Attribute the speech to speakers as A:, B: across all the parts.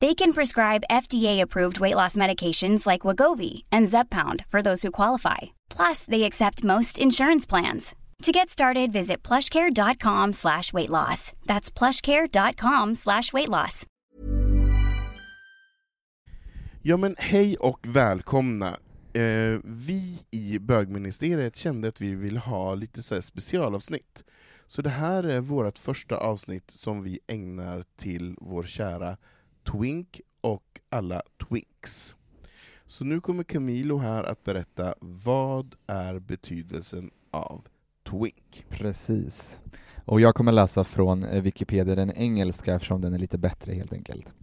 A: They can prescribe FDA-approved weight loss medications like Wagovi and Zeppound for those who qualify. Plus, they accept most insurance plans. To get started, visit plushcare.com slash weight loss. That's plushcare.com slash weight loss.
B: Ja men hej och välkomna. Eh, vi i bögministeriet kände att vi vill ha lite så här specialavsnitt. Så det här är vårt första avsnitt som vi ägnar till vår kära Twink och alla Twinks. Så nu kommer Camilo här att berätta vad är betydelsen av Twink.
C: Precis. Och jag kommer läsa från eh, Wikipedia, den engelska, eftersom den är lite bättre helt enkelt.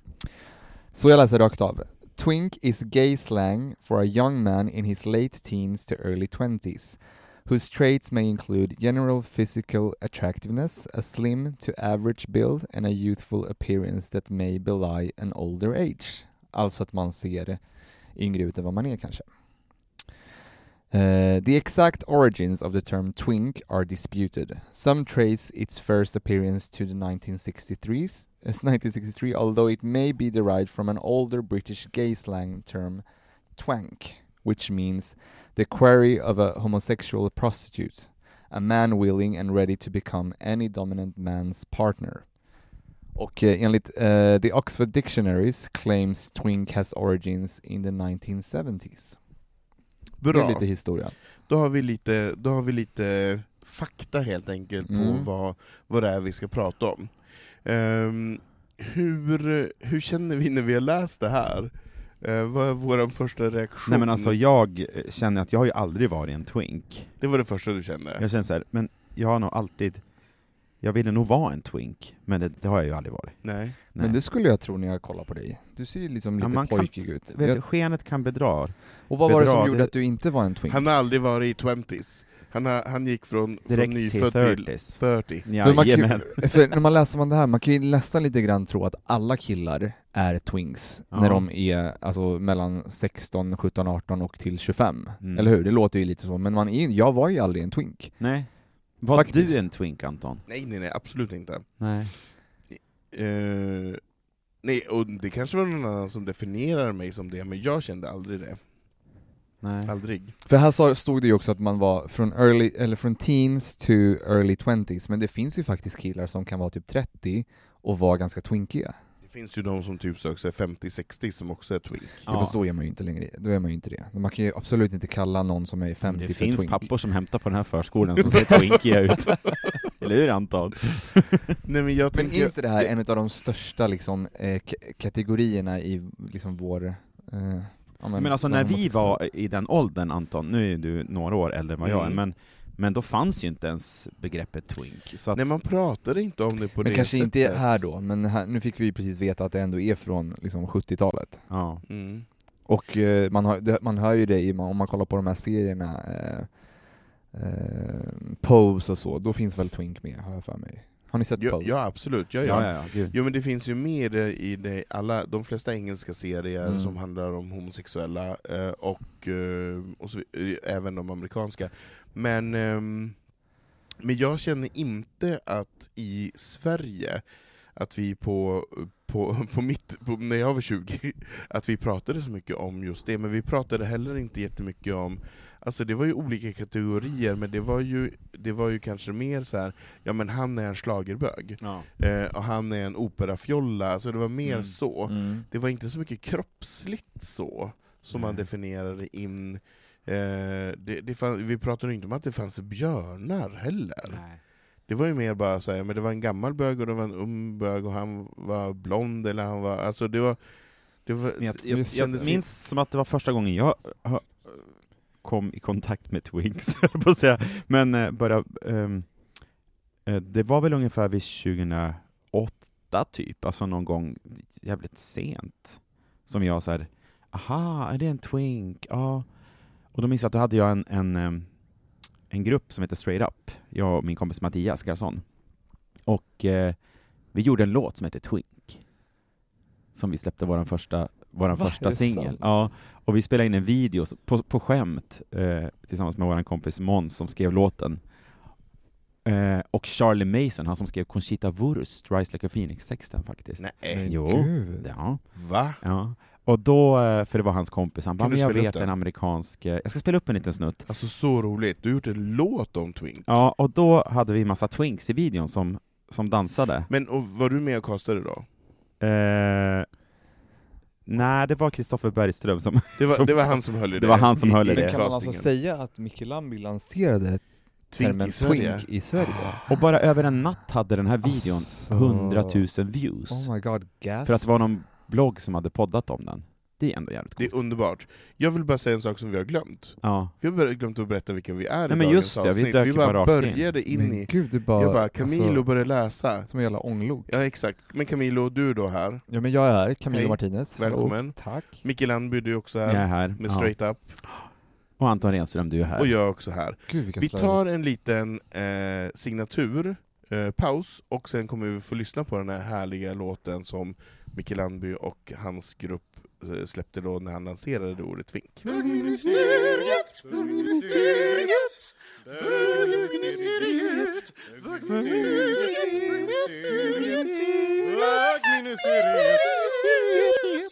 C: Så jag läser rakt av. Twink is gay slang for a young man in his late teens to early twenties. Whose traits may include general physical attractiveness, a slim to average build, and a youthful appearance that may belie an older age. Alltså att man ser yngre ut än vad man är kanske. Uh, the exact origins of the term twink are disputed. Some trace its first appearance to the 1963s, uh, 1963, although it may be derived from an older British gay slang term, twank, which means the quarry of a homosexual prostitute, a man willing and ready to become any dominant man's partner. Och eh, enligt eh, the Oxford Dictionaries claims twink has origins in the 1970s. Det är
B: Bra,
C: lite historia.
B: då har vi lite, då har vi lite fakta helt enkelt på
C: Mm.
B: vad, vad det är vi ska prata om. Ehm, hur, hur känner vi när vi har läst det här? Eh, vad är vår första reaktion?
D: Nej men alltså jag eh, känner att jag har ju aldrig varit en twink.
B: Det var det första du kände?
D: Jag känner så här, men jag har nog alltid, jag ville nog vara en twink, men det, det har jag ju aldrig varit.
B: Nej.
D: Nej.
C: Men det skulle jag tro när jag kollar på dig. Du ser ju liksom
D: Ja,
C: lite
D: kan
C: pojkig
D: inte-
C: ut.
D: Vet
C: Jag,
D: skenet kan bedra.
C: och vad var det som
D: bedra,
C: gjorde
D: det-
C: att du inte var en twink?
B: Han har aldrig varit i 20s. Han, har, han gick från, från
D: Direkt
B: nyfödd till
D: 30s.
B: 30.
C: För, man kan, ju- för när man läser man det här, man kan ju nästan lite grann tro att alla killar är twinks
D: Ja.
C: när de är alltså mellan 16, 17, 18 och till 25.
D: Mm.
C: Eller hur? Det låter ju lite så, men man är, jag var ju aldrig en twink.
D: Nej. Var
C: Faktiskt.
D: du en twink Anton?
B: Nej, nej, nej, absolut inte.
D: Nej.
B: Eh, nej, och det kanske var någon annan som definierar mig som det, men jag kände aldrig det.
D: Nej.
B: Aldrig.
C: För här stod det ju också att man var från early, eller från teens to early 20s, men det finns ju faktiskt killar som kan vara typ 30 och vara ganska twinkiga.
B: Det finns ju de som typ söker 50-60 som också är twink.
C: Ja. Fast då är man ju inte längre, då är man ju inte det. Man kan ju absolut inte kalla någon som är 50
D: Det
C: för
D: finns
C: twink.
D: pappor som hämtar på den här förskolan som ser twinkiga ut. Eller hur Anton?
B: Nej men jag
C: Men är inte det här en av de största liksom, eh, kategorierna i liksom vår... Eh, ja,
D: Men alltså när vi var i den åldern Anton, nu är du några år äldre än vad jag är,
B: Mm.
D: men, men då fanns ju inte ens begreppet twink. Så att,
B: Nej man pratade inte om det på
C: Men
B: det
C: kanske
B: sättet.
C: inte här då, men här, nu fick vi ju precis veta att det ändå är från liksom, 70-talet.
D: ja.
B: Mm.
C: Och eh, man, har, det, man hör ju det i, om man kollar på de här serierna, eh, eh, Pose och så, då finns väl Twink med, har jag för mig. Har ni sett
B: Ja,
C: Pose?
B: ja absolut, ja,
D: Ja,
B: ja.
D: ja.
B: Jo men det finns ju mer i det, alla, de flesta engelska serier
C: Mm.
B: som handlar om homosexuella, eh, och, eh, och så, eh, även de amerikanska. Men, ehm, men jag känner inte att i Sverige, att vi på, på, på mitt, på, när jag var 20, att vi pratade så mycket om just det, men vi pratade heller inte jättemycket om Alltså det var ju olika kategorier, men det var ju, det var ju kanske mer så här. ja men han är en schlagerbög.
D: Ja.
B: Eh, och han är en operafjolla, alltså det var mer
D: Mm.
B: så.
C: Mm.
B: Det var inte så mycket kroppsligt så, som man
D: Nej.
B: definierade in Eh, det, det fann, vi pratade inte om att det fanns björnar heller. Det var ju mer bara så här, men det var en gammal bög och det var en ung bög och han var blond eller han var, alltså det var... Det var
D: jag, jag, jag minns som att det var första gången jag kom i kontakt med Twinks, höll jag på att säga. Men eh, bara, ehm, eh, det var väl ungefär vid 2008 typ, alltså någon gång jävligt sent, som jag så här, aha, är det en Twink? Ja. Och då minns jag att då hade jag en, en, ehm, en grupp som heter Straight Up, jag och min kompis Mattias Garson. Och eh, vi gjorde en låt som heter Twink, som vi släppte vår första, våran
C: Va?
D: Första singel. Ja, och vi spelade in en video på, på skämt eh, tillsammans med vår kompis Måns som skrev låten. Eh, och Charlie Mason, han som skrev Conchita Wurst, Rise Like a Phoenix-texten faktiskt.
B: Nej,
D: Jo.
C: gud.
D: Ja,
B: va?
D: ja. Och då, eh, för det var hans kompis, han bara,
B: Kan du
D: men jag vet en
B: den?"
D: amerikansk, eh, jag ska spela upp en liten snutt.
B: Alltså så roligt, du har gjort en låt om Twink.
D: Ja, och då hade vi massa twinks i videon som, som dansade.
B: Men och, var du med och castade då?
D: Eh, nej, det var Kristoffer Bergström som...
B: Det var,
D: som-
B: det var han som höll i det?
D: Det var han som
B: i,
D: höll i
B: i
D: det.
C: Kan man alltså säga att Michelangelo lanserade
B: Twink
C: termen
B: i Sverige?
C: twink i Sverige?
D: Och bara över en natt hade den här videon
C: Alltså.
D: 100 000 views.
C: Oh my god, gas.
D: För att det var någon blogg som hade poddat om den. Det är ändå jävligt
B: Det
D: coolt.
B: är underbart. Jag vill bara säga en sak som vi har glömt.
D: Ja.
B: Vi har bara glömt att berätta vilka vi är
D: Nej,
B: i
D: men
B: dagens
D: just det, vi
B: avsnitt.
D: dök
B: vi
D: ju
B: bara,
D: bara rakt in.
B: började in
C: Men
B: i...
C: gud, du bara...
B: jag bara, Camilo
C: alltså,
B: började läsa.
C: Som en jävla ånglok.
B: Ja exakt. Men Camilo, du är då här.
C: Ja men jag är här, Camilo
B: Hej.
C: Martinez.
B: Välkommen.
C: Tack.
B: Micke Landby, du är också
D: Jag är
B: här.
D: här.
B: Med
D: Ja.
B: Straight Up.
D: Och Anton Renström, du är här.
B: Och jag är också här.
C: Gud vilka
B: Vi tar en liten eh, signatur, eh, paus, och sen kommer vi få lyssna på den här härliga låten som Micke Landby och hans grupp släppte då när han lanserade det ordet Twink. Bögministeriet, bögministeriet, bögministeriet,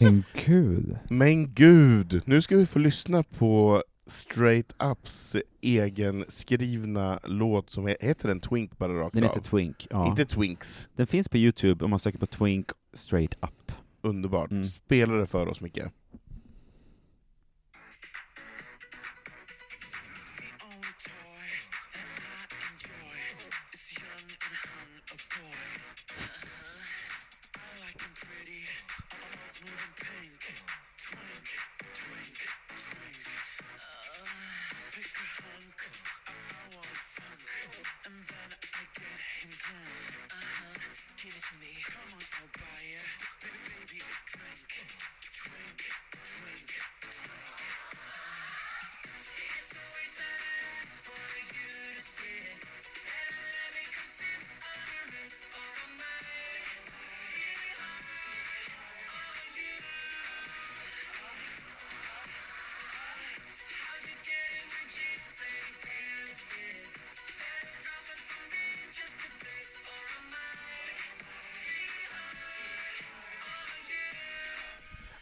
C: Men gud.
B: Men gud, nu ska vi få lyssna på Straight Ups egen skrivna låt som he- heter den Twink bara rakt
D: Den
B: av.
D: heter Twink. Ja.
B: Inte Twinks.
D: Den finns på Youtube om man söker på Twink straight up.
B: Underbart.
D: Mm.
B: Spela det för oss Micke.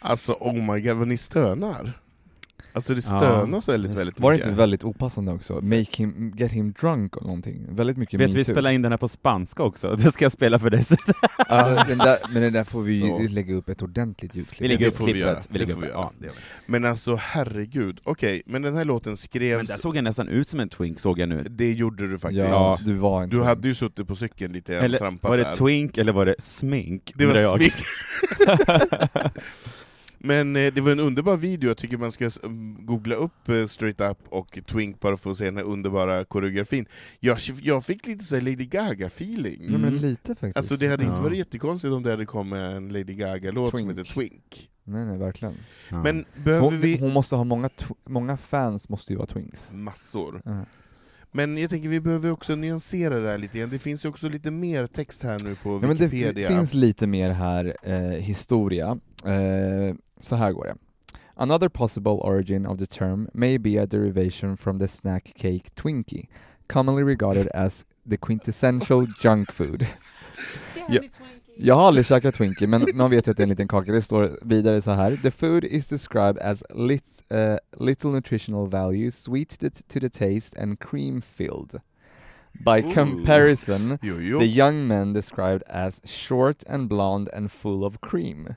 B: Alltså oh my god vad ni stönar. Alltså det
D: Ja.
B: stönas väldigt väldigt
C: Var det
B: mycket.
C: inte väldigt opassande också? Make him, get him drunk och någonting? Väldigt mycket
D: Vet vi
C: metoo.
D: spela in den här på spanska också? Det ska jag spela för dig sen.
C: Den där, men den där får vi
B: Så.
C: ju lägga upp ett ordentligt ljudklipp.
D: Vi lägger upp klippet.
B: göra.
D: Vi
B: Det
D: lägger
B: får
D: upp-
B: vi göra.
D: Ja, det gör vi.
B: Men alltså herregud, okej, men den här låten
D: Men
B: skrevs,
D: där såg jag nästan ut som en Twink, såg jag nu.
B: det gjorde du faktiskt.
C: Ja, du var en
B: Du
C: twink.
B: hade ju suttit på cykeln lite och trampat
D: var det
B: där.
D: Twink eller var det smink?
B: Det var smink. Men eh, det var en underbar video, jag tycker man ska mm, googla upp eh, Straight Up och Twink bara för att se den här underbara koreografin. Jag, jag fick lite så här Lady Gaga-feeling.
C: Ja men
D: Mm.
C: lite faktiskt.
B: Alltså det hade inte
D: Ja.
B: varit jättekonstigt om det hade kommit en Lady Gaga-låt som heter Twink.
C: Nej nej, verkligen.
D: Ja.
B: Men behöver
C: Hon,
B: vi...
C: hon måste ha många, många fans, måste ju vara twinks.
B: Massor.
C: Ja.
B: Men jag tänker vi behöver också nyansera det här lite grann. Det finns ju också lite mer text här nu på
C: Ja, men det
B: Wikipedia.
C: finns lite mer här, eh, historia. Eh, så här går det. Another possible origin of the term may be a derivation from the snack cake Twinkie, commonly regarded as the quintessential junk food. Jag, jag har aldrig käkat Twinkie, men man vet ju att det är en liten kaka. Det står vidare så här. The food is described as lit, eh, little nutritional value, sweet to, the taste and cream filled. By
B: Ooh.
C: comparison,
B: Jo, jo.
C: the young men described as short and blonde and full of cream.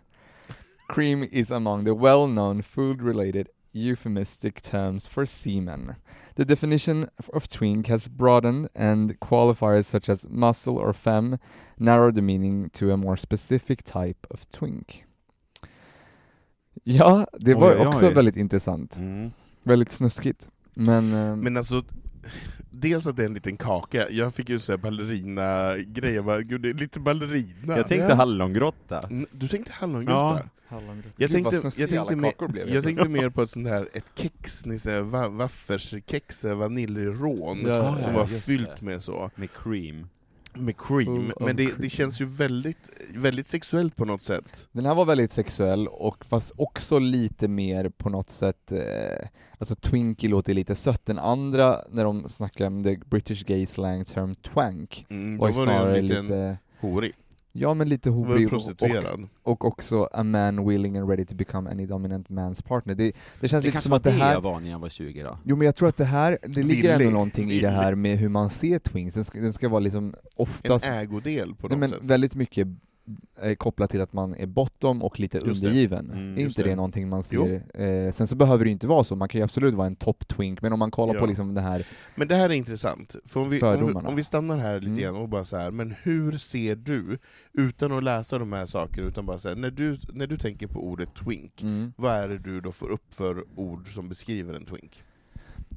C: Cream is among the well-known food-related euphemistic terms for semen. The definition of twink has broadened, and qualifiers such as muscle or femme narrow the meaning to a more specific type of twink. Ja, det var
D: oj,
C: också
D: oj.
C: väldigt intressant.
D: Mm.
C: Väldigt snuskigt. Men, eh,
B: Men alltså, dels att det är en liten kaka, jag fick ju såhär ballerina-grej, jag bara, gud det är lite ballerina.
D: Jag tänkte
C: Ja.
D: hallongrotta.
B: Mm, Du tänkte hallongrotta?
D: Ja.
B: Jag
C: Gud, vad
B: tänkte,
C: snuskiga
B: jag, tänkte
C: alla
B: mer,
C: blev
B: jag tänkte mer på ett sånt här, ett kex, ni säger, va, wafferskex, vaniljrån,
C: Ja,
B: som
C: ja,
B: var
D: just
B: fyllt
D: det.
B: med så,
D: Med cream.
B: Med cream. Men det, det känns ju väldigt, väldigt sexuellt på något sätt.
C: Den här var väldigt sexuell, och fast också lite mer på något sätt, eh, alltså twinky låter lite sött. Den andra, när de snackar om the British gay slang term twank,
B: Mm,
C: var ju
B: var det
C: snarare
B: liten
C: lite,
B: horig,
C: ja men lite horig och, och också a man willing and ready to become any dominant man's partner. Det, det känns
D: Det
C: lite som att det
D: det
C: här
D: jag var när jag var 20 då.
C: Jo men jag tror att det här, det ligger
B: Villig.
C: ändå någonting i det här
B: Villig.
C: med hur man ser twinks, den ska, den ska vara liksom
B: En
C: oftast,
B: ägodel på
C: nej,
B: något
C: men
B: sätt.
C: väldigt mycket kopplat till att man är bottom och lite
B: Just det.
C: undergiven.
D: Mm,
C: är inte det.
B: det.
C: någonting man ser? Eh, sen så behöver det ju inte vara så, man kan ju absolut vara en top twink, men om man kollar
B: Ja.
C: på liksom det här,
B: Men det här är intressant, för om vi, om vi, om vi stannar här lite
C: Mm.
B: grann och bara så här, men hur ser du, utan att läsa de här sakerna, utan bara så här, när du, när du tänker på ordet twink,
C: mm,
B: vad är det du då får upp för ord som beskriver en twink?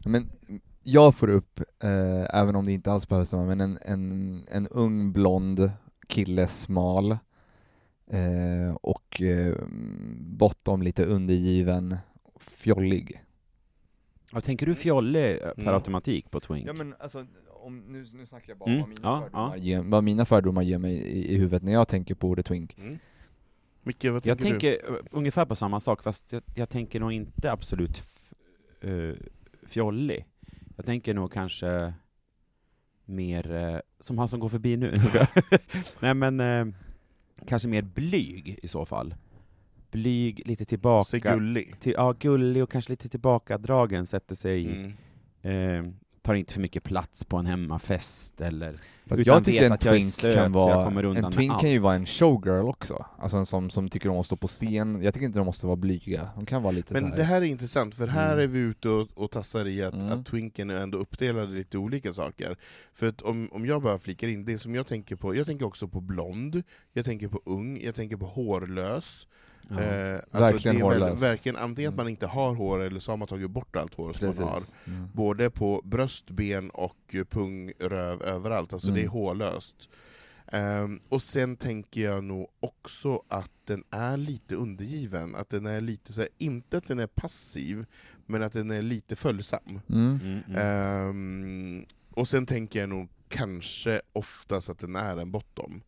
C: men jag får upp, eh, även om det inte alls behövs men en, en, en ung blond kille, smal, eh, och eh, bottom lite undergiven, fjollig.
D: Ja, tänker du fjollig eh, per
B: Mm.
D: automatik på twink?
C: Ja men alltså, om, nu, nu snackar jag bara
D: Mm,
C: vad, mina
D: ja,
C: fördomar
D: ja.
C: Ger, vad mina fördomar ger mig i, i huvudet när jag tänker på ordet twink.
B: Mm. Micke, vad
D: Jag
B: tänker,
D: tänker eh, ungefär på samma sak, fast jag, jag tänker nog inte absolut f- eh, fjollig. Jag tänker nog kanske mer, eh, som han som går förbi nu. Nej men, eh, kanske mer blyg i så fall. Blyg, lite tillbaka.
B: Så gullig.
D: Till, ja, gullig och kanske lite tillbakadragen, sätter sig,
B: Mm.
D: eh, tar inte för mycket plats på en hemmafest eller
C: Fast
D: Utan
C: jag tycker
D: vet
C: en
D: att jag är söt,
C: kan
D: så jag
C: vara,
D: kommer undan
C: en twink kan ju vara en showgirl också. Alltså en som, som tycker om att stå på scen. Jag tycker inte de måste vara blyga. De kan vara lite
B: Men
C: så här.
B: det här är intressant, för här
D: Mm.
B: är vi ute och, och tassar i att,
C: Mm.
B: att twinken är ändå uppdelad i lite olika saker. För att om, om jag bara flikar in, det som jag tänker på, jag tänker också på blond, jag tänker på ung, jag tänker på hårlös.
D: Ja.
B: Eh, alltså
C: Verkligen
B: det är väl-
C: hårlös.
B: Verkligen, antingen att
C: Mm.
B: man inte har hår, eller så har man tagit bort allt hår som
C: Precis.
B: man har.
C: Mm.
B: Både på bröst, ben och pung, röv, överallt. Alltså det är
C: Mm.
B: hårlöst. Ehm, och sen tänker jag nog också att den är lite undergiven. Att den är lite så här, inte att den är passiv, men att den är lite följsam.
C: Mm.
D: Mm, mm.
B: Ehm, och sen tänker jag nog kanske oftast att den är en bottom.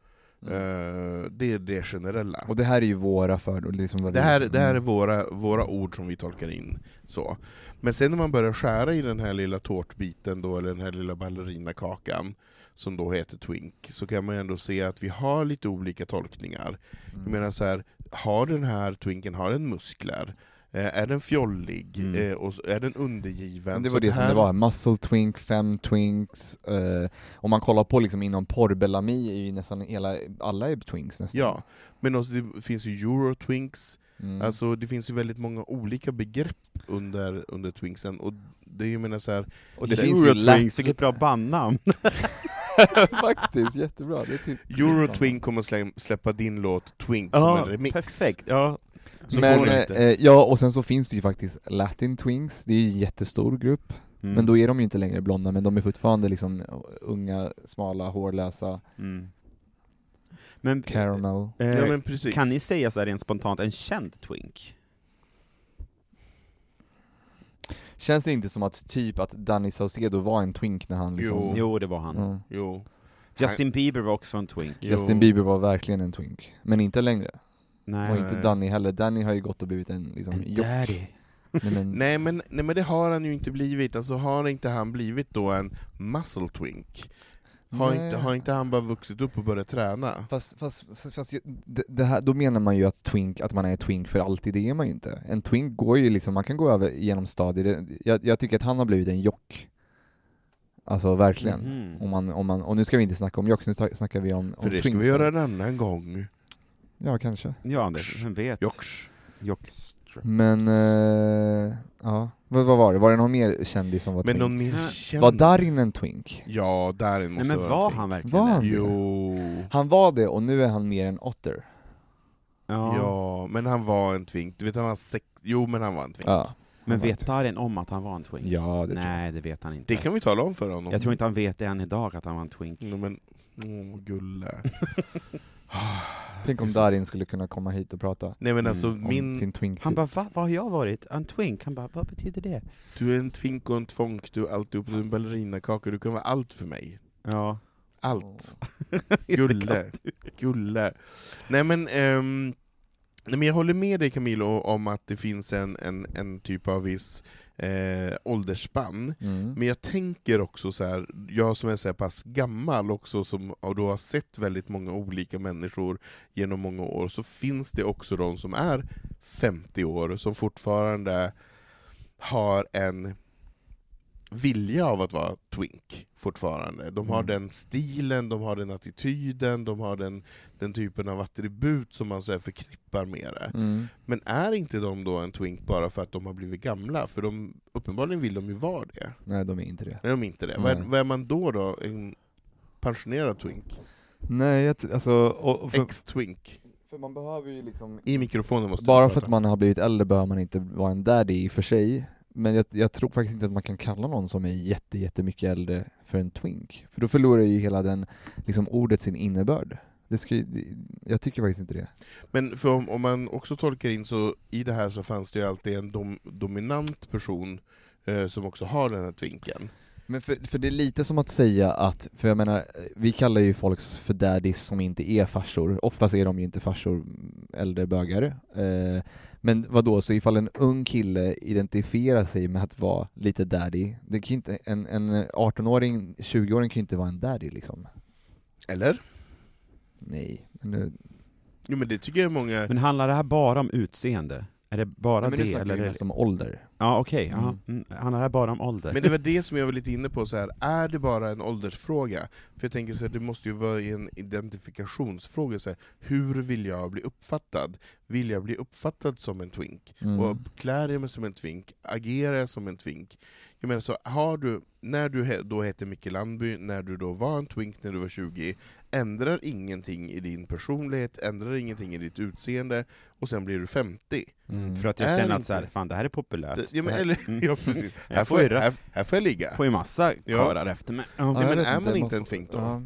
C: Mm.
B: Det är det generella.
C: Och det här är ju våra fördomar. Liksom
B: Det här, det här är
C: mm.
B: våra, våra ord som vi tolkar in. så. Men sen när man börjar skära i den här lilla tårtbiten, då, eller den här lilla ballerinakakan, som då heter twink, så kan man ändå se att vi har lite olika tolkningar. Jag
C: Mm.
B: menar så här, har den här twinken har den muskler? Eh, är den fjollig?
D: Mm.
B: Eh, och är den undergiven?
C: Men det var det som det var, muscle twink, fem twinks, eh, om man kollar på liksom inom porrbellami är ju nästan hela, alla är twinks nästan.
B: Ja, men också, det finns ju eurotwinks,
C: Mm.
B: alltså det finns ju väldigt många olika begrepp under, under twinksen, och det är ju menar så här,
C: och det
D: Eller
C: finns ju
D: Eurotwinks, vilket bra bandnamn!
C: Faktiskt, jättebra. Det typ
B: Eurotwink kommer slä, släppa din låt Twink som
D: Ja,
B: en remix.
D: perfekt! Ja.
B: Så
C: Men, eh, eh, ja, och sen så finns det ju faktiskt Latin Twinks, det är ju en jättestor grupp,
D: Mm.
C: men då är de ju inte längre blonda, men de är fortfarande liksom unga, smala, hårlösa,
D: Mm. Men,
C: caramel.
D: eh,
B: ja, men precis.
D: kan ni säga så här rent spontant, en känd twink?
C: Känns det inte som att typ att Danny Saucedo var en twink när han liksom...
B: Jo.
D: Jo, det var han.
C: Ja.
B: Jo.
D: Justin Bieber var också en twink.
B: Jo.
C: Justin Bieber var verkligen en twink, men inte längre.
D: Nej.
C: Och inte. Danny heller, Danny har ju gått och blivit en liksom
D: En daddy.
C: Nej, men,
B: Nej men, nej men det har han ju inte blivit, alltså har inte han blivit då en muscle twink? Har,
C: Nej.
B: inte, har inte han bara vuxit upp och börjat träna?
C: Fast, fast, fast, det, det här, då menar man ju att twink, att man är twink för alltid, det är man ju inte. En twink går ju liksom, man kan gå över genom stadier, jag, jag tycker att han har blivit en jock. Alltså verkligen.
D: Mhm.
C: Om man, om man, och nu ska vi inte snacka om jocks, nu sna- snackar vi om, om
B: För det ska
C: twinks
B: vi göra en annan gång.
C: Ja, kanske.
D: Ja, det, vem vet?
B: Jox.
D: Jox.
C: Men, eh, ja, vad, vad var det? Var det någon mer kändis som var
B: Men
C: twink?
B: någon mer
D: Ja.
B: känd?
C: Var Darin en twink?
B: Ja, Darin
D: Nej
B: måste
D: men
B: vara
D: var
B: en twink.
D: han verkligen
C: Var han
D: det?
B: Jo.
C: Han var det, och nu är han mer en otter.
D: Ja.
B: Ja. men han var en twink. Du vet han var sex... Jo, men han var en twink.
C: Ja,
D: Men
C: Han var
D: vet
C: twink.
D: Darin om att han var en twink?
C: Ja, det tror jag.
D: Nej, det vet han inte.
B: Det kan vi tala om för honom.
D: Jag tror inte han vet det än idag, att han var en twink.
B: Nej, men, åh, gulle.
C: Tänk om Darin skulle kunna komma hit och prata
B: Nej men alltså,
D: Mm,
C: om
B: min...
C: sin twink
D: Han bara, va? Vad har jag varit? En twink? Han bara, vad betyder det?
B: Du är en twink och en tvånk, du är alltihop, du är en ballerinakaka, du kan vara allt för mig.
D: Ja.
B: Allt. Gulle. Gulle. Nej men, ehm, nej men jag håller med dig Camilo om att det finns en, en, en typ av viss eh, åldersspann.
C: Mm.
B: Men jag tänker också så här, jag som är så här pass gammal också, som och då har sett väldigt många olika människor genom många år, så finns det också de som är 50 år, som fortfarande har en vilja av att vara twink fortfarande. De har
C: Mm.
B: den stilen, de har den attityden, de har den, den typen av attribut som man så förknippar med det.
C: Mm.
B: Men är inte de då en twink bara för att de har blivit gamla? För de, uppenbarligen vill de ju vara det.
C: Nej, de är inte det.
B: Nej, de är inte det. Vad är, vad är man då då? En pensionerad twink?
C: Nej, jag, alltså, för,
B: Ex-twink?
C: för man behöver ju liksom
B: I mikrofonen måste
C: Bara för att man har blivit äldre behöver man inte vara en daddy i och för sig. Men jag, jag tror faktiskt inte att man kan kalla någon som är jätte, jättemycket äldre för en twink. För då förlorar ju hela den, liksom ordet sin innebörd. Det ska, det, jag tycker faktiskt inte det.
B: Men för om, om man också tolkar in så, i det här så fanns det ju alltid en dom, dominant person eh, som också har den här twinken.
C: Men för, för det är lite som att säga att, för jag menar, vi kallar ju folk för daddies som inte är farsor. Oftast är de ju inte farsor, äldre bögar. Eh, men vad då så ifall en ung kille identifierar sig med att vara lite daddy, det kan ju inte, en, en 18-åring, 20-åring kan ju inte vara en daddy liksom.
B: Eller?
C: Nej, men nu,
B: Jo men det tycker jag många...
D: Men handlar det här bara om utseende? Är det bara
C: nej, men nu
D: det?
C: snackar
D: Eller
C: vi
D: är
C: mest om ålder.
D: Ja, okej. ja.
C: Mm.
D: Mm. Handlar det här bara om ålder?
B: Men det var det som jag var lite inne på, så här, är det bara en åldersfråga? För jag tänker så här, det måste ju vara en identifikationsfråga, så här, hur vill jag bli uppfattad? Vill jag bli uppfattad som en twink?
C: Mm.
B: Och klär jag mig som en twink? Agerar jag som en twink? Jag menar så, har du, när du då hette Micke Landby, när du då var en twink när du var 20, ändrar ingenting i din personlighet, ändrar ingenting i ditt utseende, och sen blir du 50.
C: Mm.
D: För att jag
B: Är
D: känner att så här, fan det här är populärt.
B: Det, ja, men, eller,
D: Mm.
B: ja, precis.
D: Jag
B: Här
D: får
B: jag, här, här får jag ligga.
D: får ju massa
B: Ja.
D: karlar efter mig. Ja.
B: Ja, men är man inte en twink då?
C: Ja,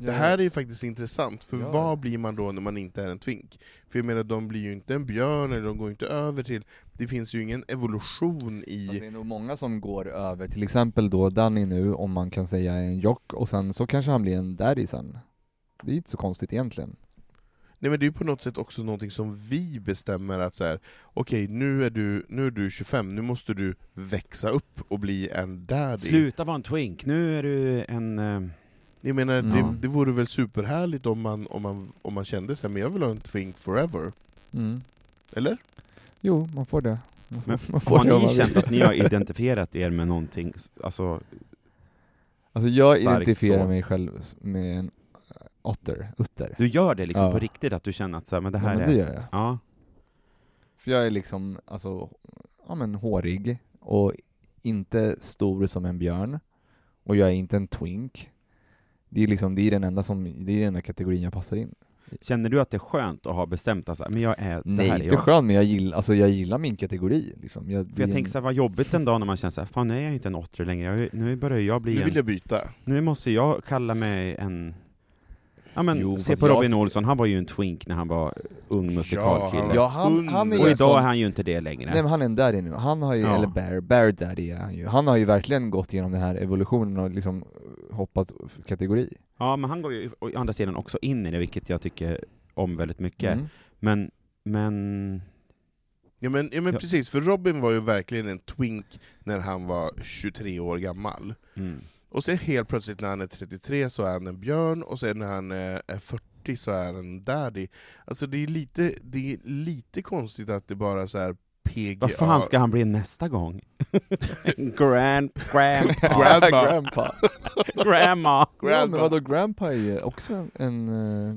B: Det här är ju faktiskt intressant, för
C: Ja.
B: vad blir man då när man inte är en twink? För jag menar, de blir ju inte en björn, eller de går inte över till... Det finns ju ingen evolution
C: Fast
B: i...
C: det är nog många som går över, till exempel då Danny nu, om man kan säga en jock, och sen så kanske han blir en daddy sen. Det är inte så konstigt egentligen.
B: Nej men det är ju på något sätt också någonting som vi bestämmer att så här, okej nu, är du, nu är du 25, nu måste du växa upp och bli en daddy.
D: Sluta vara en twink, nu är du en... eh,
B: Jag menar,
C: Ja.
B: det, det vore väl superhärligt om man, om man, om man kände sig men jag vill ha en twink forever.
C: Mm.
B: Eller?
C: Jo, man får det. Man får,
D: Men
C: man får
D: har
C: det
D: ni känt att ni har identifierat er med någonting, alltså
C: Alltså jag identifierar
D: så?
C: mig själv med en otter, utter.
D: du gör det liksom
C: Ja.
D: på riktigt, att du känner att så här, men det
C: ja,
D: här
C: men det
D: är...
C: gör jag.
D: Ja,
C: För jag är liksom, alltså, ja men hårig, och inte stor som en björn, och jag är inte en twink. Det är liksom, det är den enda som, det är den enda kategorin jag passar in.
D: Känner du att det är skönt att ha bestämt att så här, men jag är, det
C: Nej,
D: här är
C: inte
D: jag?
C: skönt, men jag gillar, alltså jag gillar min kategori liksom. Jag,
D: För
C: det
D: jag tänker så här, vad jobbigt en dag när man känner så här, fan nu är jag inte en otter längre, jag, nu börjar jag bli
B: Nu
D: en...
B: vill jag byta.
D: Nu måste jag kalla mig en... Ja men,
C: Jo,
D: se på
C: jag-
D: Robin Olsson, han var ju en twink när han var ung musikalkille.
B: han-
C: Ja, han, han är
D: och idag
C: sån-
D: är han ju inte det längre.
C: Nej men han är en daddy nu, han har ju,
D: Ja.
C: eller bear, bear daddy är han ju. Han har ju verkligen gått igenom den här evolutionen och liksom hoppat kategori.
D: Ja, men han går ju å andra sidan också in i det, vilket jag tycker om väldigt mycket.
C: Mm.
D: Men, men...
B: Ja men, ja, men
D: Ja.
B: precis, för Robin var ju verkligen en twink när han var 23 år gammal.
D: Mm.
B: Och sen helt plötsligt när han är 33 så är han en björn, och sen när han är är 40 så är han en daddy. Alltså det är lite, det är lite konstigt att det bara så här PGA...
D: Vad fan ska han bli nästa gång? Grand, grandpa,
B: Grandma.
C: grandpa.
D: grandma.
C: Ja, men
B: Grandma.
C: vadå, grandpa är också en... en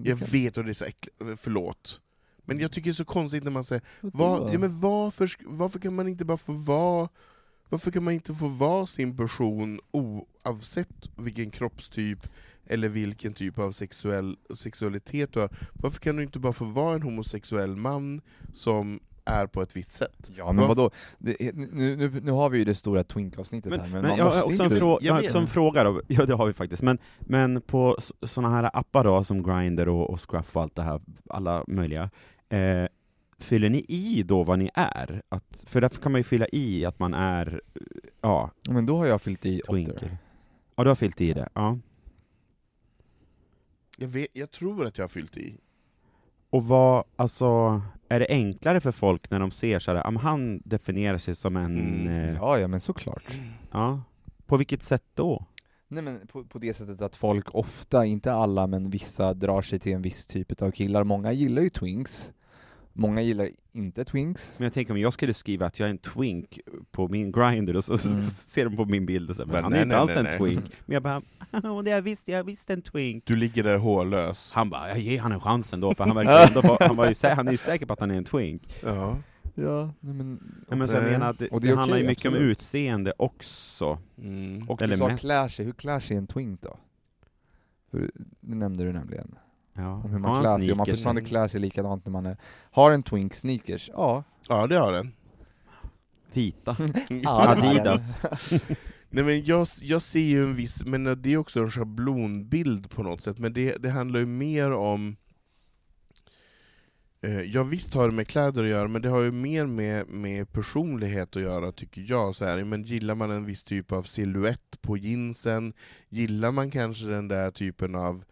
C: eh,
B: Jag
C: kan-
B: vet och det är så äckligt, förlåt. Men jag tycker det är så konstigt när man säger, vad, ja, men varför, varför kan man inte bara få vara varför kan man inte få vara sin person oavsett vilken kroppstyp eller vilken typ av sexuell, sexualitet du har? Varför kan du inte bara få vara en homosexuell man som är på ett visst sätt?
C: Ja men vadå, det, nu, nu, nu har vi ju det stora twink-avsnittet här,
D: men,
C: men, man
D: jag har
C: måste
D: också en, frå
B: Jag
D: ja,
B: vet.
D: som fråga då, ja det har vi faktiskt, men, men på sådana här appar då, som Grindr och, och Scruff och allt det här, alla möjliga, eh, fyller ni i då vad ni är? Att, för därför kan man ju fylla i att man är, eh, ja,
C: Men då har jag fyllt i
D: twinker.
C: otter.
D: Ja, du har fyllt i det, ja.
B: Jag, vet, jag tror att jag har fyllt i.
D: Och vad, alltså, är det enklare för folk när de ser såhär, men han definierar sig som en,
B: Mm,
D: eh,
C: Ja, ja men såklart.
D: ja. På vilket sätt då?
C: Nej men på, på det sättet att folk ofta, inte alla men vissa, drar sig till en viss typ av killar. Många gillar ju twinks, många gillar inte twinks.
D: Men jag tänker om jag skulle skriva att jag är en twink på min grinder och så, så
C: Mm.
D: ser de på min bild och säger
B: Men
D: men han
B: nej,
D: är inte
B: nej,
D: alls
B: nej,
D: en
B: nej.
D: twink. Men jag bara, "Åh, det är visst, jag är visst en twink.
B: Du ligger där hårlös.
D: Han bara, jag ger han en chans ändå, för han verkar ändå vara, han, var ju, han är ju säker på att han är en twink.
B: Ja.
C: Ja, men...
D: Nej, men så jag menar att det, det,
C: det är
D: handlar ju mycket om
C: absolut.
D: utseende också.
B: Mm.
C: Och
D: Eller
C: du sa
D: mest.
C: klär sig, hur klär sig en twink då? För det nämnde du nämligen.
D: Ja.
C: Om hur man klär sig, om man fortfarande klär sig likadant när man är, har en twink sneakers, ja.
B: ja, det har den.
D: Vita. Adidas.
B: Nej men jag, jag ser ju en viss, men det är också en schablonbild på något sätt, men det, det handlar ju mer om eh, Ja visst har det med kläder att göra, men det har ju mer med, med personlighet att göra tycker jag. Så här, men gillar man en viss typ av silhuett på jeansen, gillar man kanske den där typen av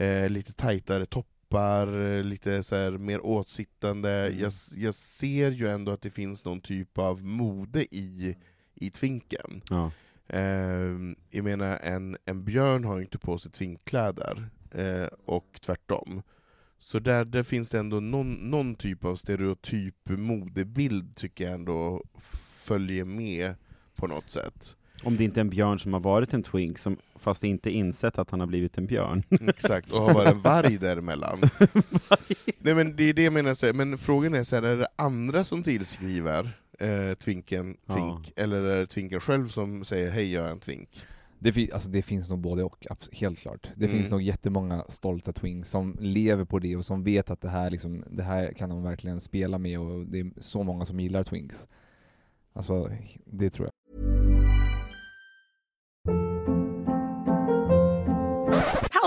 B: eh, lite tajtare toppar, eh, lite så här, mer åtsittande.
D: Mm.
B: Jag, jag ser ju ändå att det finns någon typ av mode i, i twinken.
D: Ja.
B: Ehm, jag menar, en, en björn har ju inte på sig tvinkkläder, eh, och tvärtom. Så där, där finns det ändå någon, någon typ av stereotyp modebild tycker jag ändå följer med på något sätt.
D: Om det inte är en björn som har varit en twink, som, fast inte insett att han har blivit en björn.
B: Exakt, och har varit en varg däremellan. Nej men det är det jag menar, så men frågan är så här, är det andra som tillskriver eh, twinken
D: Ja.
B: twink, eller är det twinken själv som säger hej jag är en twink?
C: Det, fi- alltså det finns nog både och, helt klart. Det
B: Mm.
C: finns nog jättemånga stolta twinks som lever på det och som vet att det här, liksom, det här kan de verkligen spela med och det är så många som gillar twinks. Alltså, det tror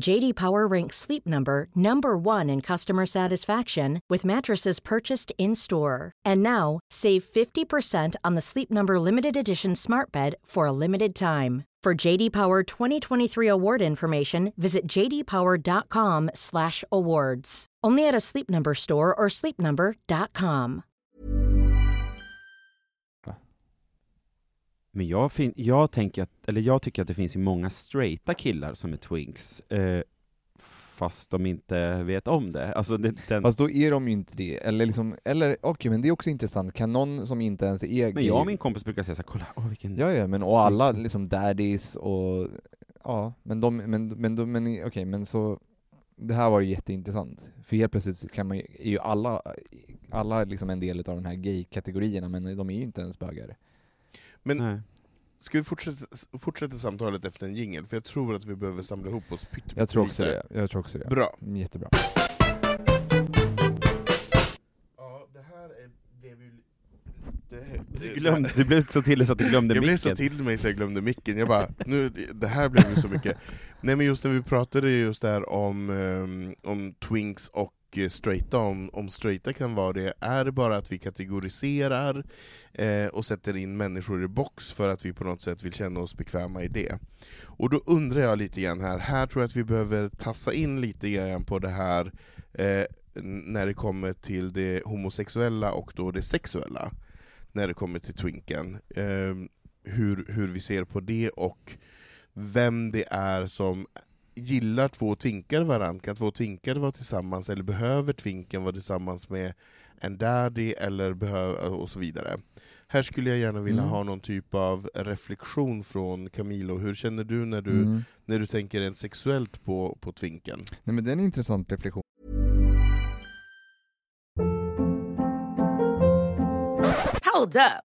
E: JD Power ranks Sleep Number number 1 in customer satisfaction with mattresses purchased in-store. And now, save 50% on the Sleep Number limited edition Smart Bed for a limited time. For JD Power 2023 award information, visit jdpower.com/awards. Only at a Sleep Number store or sleepnumber.com.
D: Men jag, fin- jag, tänker att, eller jag tycker att det finns ju många straighta killar som är twinks, eh, fast de inte vet om det. Alltså det, den,
C: Fast då är de ju inte det. Eller, liksom, eller okej, men det är också intressant. Kan någon som inte ens är
D: men jag och min kompis brukar säga såhär, kolla, åh vilken...
C: Ja, ja, men och alla liksom daddies och... Ja, men de, men, men, de, men okej, men så... det här var ju jätteintressant. För helt plötsligt kan man ju, är ju alla, alla liksom en del av de här gay-kategorierna, men de är ju inte ens bögar.
B: Men
D: Nej.
B: ska vi fortsätta, fortsätta samtalet efter en jingel? För jag tror att vi behöver samla ihop oss pyttelite.
C: Jag tror också det. Jag tror också det.
B: Bra.
C: Mm, Jättebra.
B: Ja, det här är, blev ju... Det,
D: Du, glömde, du blev så till så att du glömde
B: jag blev
D: micken.
B: så till mig så jag glömde micken, jag bara, nu, det här blev ju så mycket. Nej men just när vi pratade just där om, ehm, om twinks och Eh, straighta, om, om straighta kan vara det, är det bara att vi kategoriserar eh, och sätter in människor i box för att vi på något sätt vill känna oss bekväma i det? Och då undrar jag lite grann här, här tror jag att vi behöver tassa in lite grann på det här eh, när det kommer till det homosexuella och då det sexuella när det kommer till twinken. Eh, hur, hur vi ser på det och vem det är som gillar två twinkar varandra. Kan två twinkar vara tillsammans, eller behöver twinken vara tillsammans med en daddy, eller behöver, och så vidare. Här skulle jag gärna vilja
C: Mm.
B: ha någon typ av reflektion från Camilo. Hur känner du när du,
C: Mm.
B: när du tänker rent sexuellt på, på twinken?
C: Nej men det är en intressant reflektion.
F: Hold up.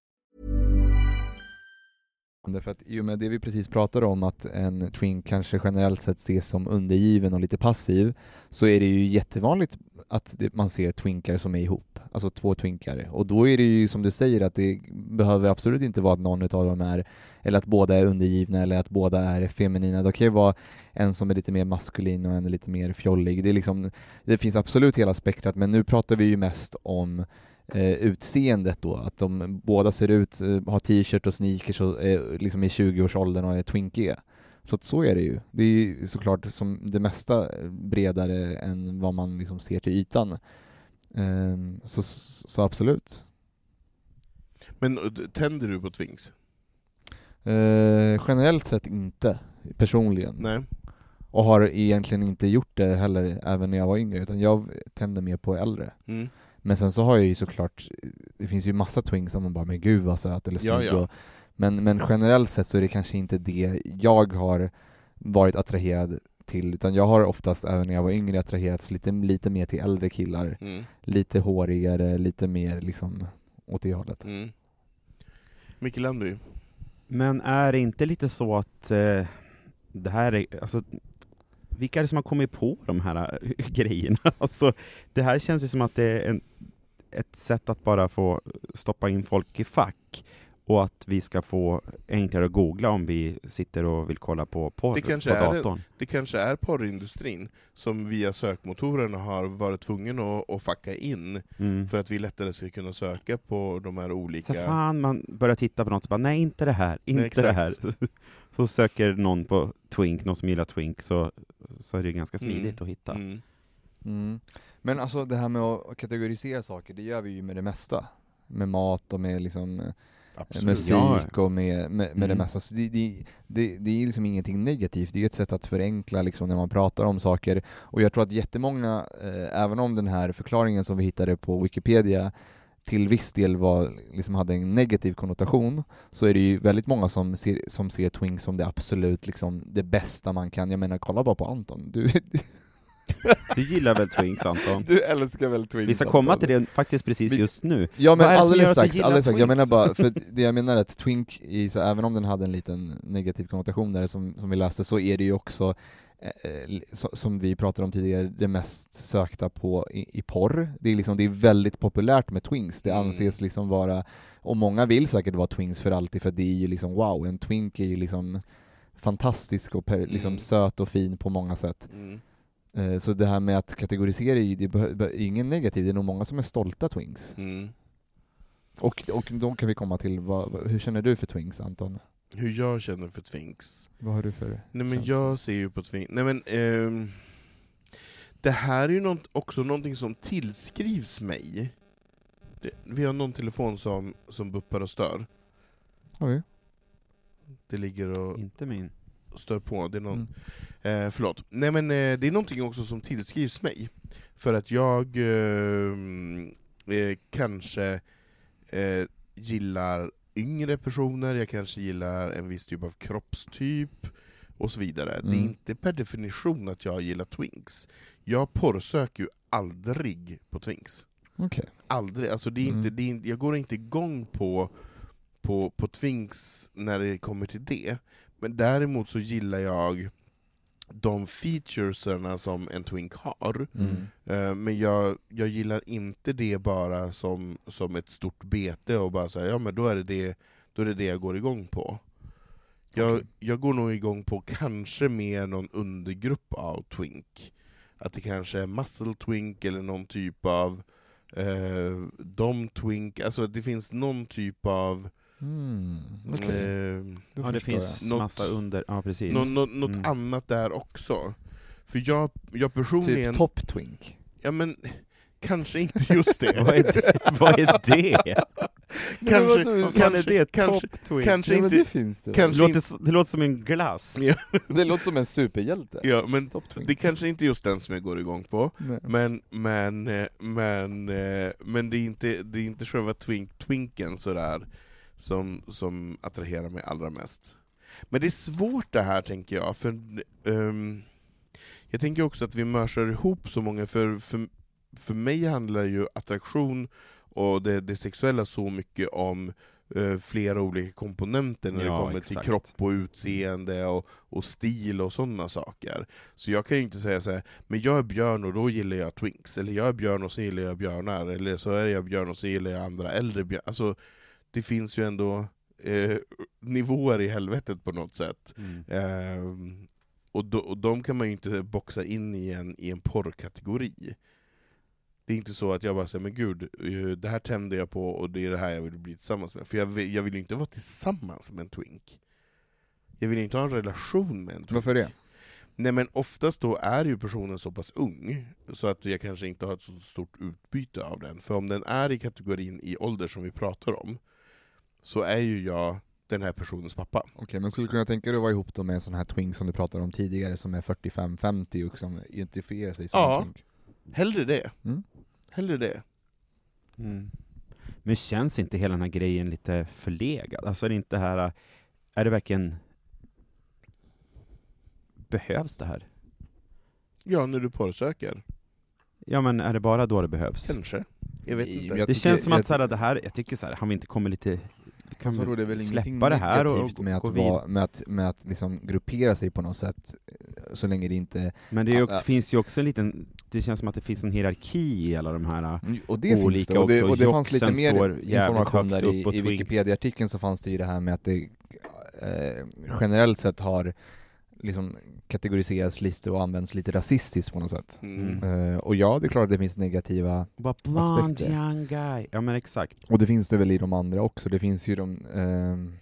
C: Därför att i och med det vi precis pratade om, att en twink kanske generellt sett ses som undergiven och lite passiv, så är det ju jättevanligt att man ser twinkar som är ihop, alltså två twinkar. Och då är det ju som du säger att det behöver absolut inte vara att någon av dem är, eller att båda är undergivna eller att båda är feminina. Det kan ju vara en som är lite mer maskulin och en lite mer fjollig. Det, är liksom, det finns absolut hela spektrat, men nu pratar vi ju mest om eh, utseendet då, att de båda ser ut, eh, har t-shirt och sneakers och är liksom i 20-årsåldern och är twinkiga. Så att så är det ju. Det är ju såklart som det mesta bredare än vad man liksom ser till ytan. Ehm, så, så absolut.
B: Men eh, tänder du på twinks?
C: Eh, generellt sett inte, personligen.
B: Nej.
C: Och har egentligen inte gjort det heller även när jag var yngre, utan jag tänder mer på äldre.
B: Mm.
C: Men sen så har jag ju såklart, det finns ju massa twinks som man bara 'men gud vad söt' eller
B: Ja,
C: snygg
B: ja.
C: och, men, men generellt sett så är det kanske inte det jag har varit attraherad till, utan jag har oftast även när jag var yngre attraherats lite, lite mer till äldre killar.
B: Mm.
C: Lite hårigare, lite mer liksom åt det hållet.
B: Mm. Micke Landby?
D: Men är det inte lite så att eh, det här är, alltså, vilka är det som har kommit på de här eh, grejerna? Alltså, det här känns ju som att det är en, ett sätt att bara få stoppa in folk i fack, och att vi ska få enklare att googla om vi sitter och vill kolla på porr
B: Det kanske
D: på
B: är
D: datorn.
B: Det kanske är porrindustrin som via sökmotorerna har varit tvungen att, att fucka in
D: Mm.
B: för att vi lättare ska kunna söka på de här
D: Så
B: olika...
D: fan, man börjar titta på något och bara, nej inte det här, inte
B: exakt.
D: det här. Så söker någon på Twink, någon som gillar Twink, så, så är det ganska smidigt
B: Mm.
D: att hitta.
B: Mm.
C: Mm. Men alltså det här med att kategorisera saker, det gör vi ju med det mesta. Med mat och med liksom
B: Absolut.
C: musik och med, med, med det
D: Mm.
C: mesta. Så det, det, det, det är liksom ingenting negativt, det är ett sätt att förenkla liksom när man pratar om saker. Och jag tror att jättemånga, eh, även om den här förklaringen som vi hittade på Wikipedia till viss del var, liksom hade en negativ konnotation, så är det ju väldigt många som ser, som ser Twinks som det absolut liksom det bästa man kan. Jag menar, kolla bara på Anton. Du,
D: Du gillar väl Twinks Anton?
C: du älskar väl Twinks?
D: Vi ska komma
C: Anton?
D: till det faktiskt precis just nu.
C: Ja men alldeles strax, alldeles strax. Jag menar bara, för det jag menar är att Twink, i, så, även om den hade en liten negativ konnotation där som, som vi läste, så är det ju också så, som vi pratade om tidigare, det mest sökta på i, i porr. Det är, liksom, det är väldigt populärt med twinks, det
B: Mm.
C: anses liksom vara, och många vill säkert vara twinks för alltid, för det är ju liksom wow, en twink är ju liksom fantastisk och per, liksom
B: Mm.
C: söt och fin på många sätt.
B: Mm.
C: Eh, så det här med att kategorisera är ju det är ingen negativ, det är nog många som är stolta twinks.
B: Mm.
C: Och, och då kan vi komma till, vad- hur känner du för Twinks Anton?
B: Hur jag känner för Twinks?
C: Vad har du för
B: Nej men
C: känsla?
B: jag ser ju på Twinks, nej men ehm, Det här är ju något, också någonting som tillskrivs mig. Det, vi har någon telefon som, som buppar och stör.
C: Oj.
B: Det ligger och
D: Inte min.
B: stör på, det är någon,
C: Mm.
B: Eh, förlåt. Nej men eh, det är någonting också som tillskrivs mig. För att jag eh, eh, kanske eh, gillar yngre personer, jag kanske gillar en viss typ av kroppstyp, och så vidare. Det är
C: Mm.
B: inte per definition att jag gillar twinks. Jag porrsöker ju aldrig på twinks.
C: Okej.
B: Aldrig. Alltså det är inte,
C: Mm.
B: det är, inte- jag går inte igång på, på, på twinks när det kommer till det. Men däremot så gillar jag de featuresarna som en twink har.
C: Mm.
B: Eh, Men jag, jag gillar inte det bara som, som ett stort bete och bara säga ja men då är det det, då är det, det jag går igång på. Jag,
C: Okej.
B: jag går nog igång på kanske mer någon undergrupp av twink. Att det kanske är muscle twink eller någon typ av eh, dom twink, alltså att det finns någon typ av
C: Mm. Okej,
B: eh,
D: Ja, det finns
B: Något-
D: massa under, ja precis.
B: nå, nå, något
D: Mm.
B: annat där också. För jag, jag
C: jag.
B: personligen,
C: Typ top twink.
B: ja men kanske inte just det.
D: Vad är det? Vad är det?
B: kanske,
D: är
B: kanske,
D: det?
B: kanske, kanske inte,
C: det finns det.
D: Det
B: kanske
D: låter,
B: inte,
D: s- det låter som en glass.
C: Det låter som en superhjälte.
B: ja, men det kanske inte är just den som jag går igång på.
C: Nej.
B: Men, men, eh, men, eh, men det är inte, det är inte själva twink, twinken sådär som, som attraherar mig allra mest. Men det är svårt det här tänker jag, för ehm, jag tänker också att vi mörsar ihop så många, för, för, för mig handlar ju attraktion och det, det sexuella så mycket om eh, flera olika komponenter när
D: Ja,
B: det kommer till
D: exakt.
B: kropp och utseende och, och stil och sådana saker. Så jag kan ju inte säga så här, men jag är björn och då gillar jag twinks, eller jag är björn och så gillar jag björnar, eller så är jag björn och så gillar jag andra äldre björnar. Alltså, det finns ju ändå eh, nivåer i helvetet på något sätt.
D: Mm.
B: Ehm, och, do, och de kan man ju inte boxa in i en, i en porrkategori. Det är inte så att jag bara säger men gud, eh, det här tänder jag på och det är det här jag vill bli tillsammans med. För jag vill, jag vill ju inte vara tillsammans med en twink. Jag vill inte ha en relation med en twink.
C: Varför det?
B: Nej men oftast då är ju personen så pass ung, så att jag kanske inte har ett så stort utbyte av den. För om den är i kategorin i ålder som vi pratar om, så är ju jag den här personens pappa.
C: Okej, men skulle du kunna tänka dig att vara ihop då med en sån här twink som du pratade om tidigare, som är 45-50 och som identifierar sig som
B: Ja.
C: en twink?
B: Hellre det.
C: Mm.
B: Hellre det.
D: Mm. Men känns inte hela den här grejen lite förlegad? Alltså är det inte här, är det verkligen, behövs det här?
B: Ja, när du porrsöker.
D: Ja men är det bara då det behövs?
B: Kanske. Jag vet inte.
C: jag
D: det
C: tycker-
D: känns som
C: jag
D: att så här, det här, jag tycker så här, har vi inte kommit lite, kan
C: vadå, det väl
D: släppa det här och, och
C: med att,
D: gå
C: vara, med att, med att liksom gruppera sig på något sätt, eh, så länge det inte...
D: Men det
C: Ja,
D: också,
C: ja.
D: finns ju också en liten, det känns som att det finns en hierarki i alla de här,
C: Och det finns
D: Olika
C: det, och det, och det fanns lite mer information där i, i. Wikipedia-artikeln så fanns det ju det här med att det eh, generellt sett har liksom kategoriserats lite och används lite rasistiskt på något sätt.
B: Mm.
C: Eh, och ja, det är klart att det finns negativa,
D: bara blond
C: Aspekter.
D: young guy. Ja men exakt.
C: och det finns det väl i de andra också. Det finns ju de, eh,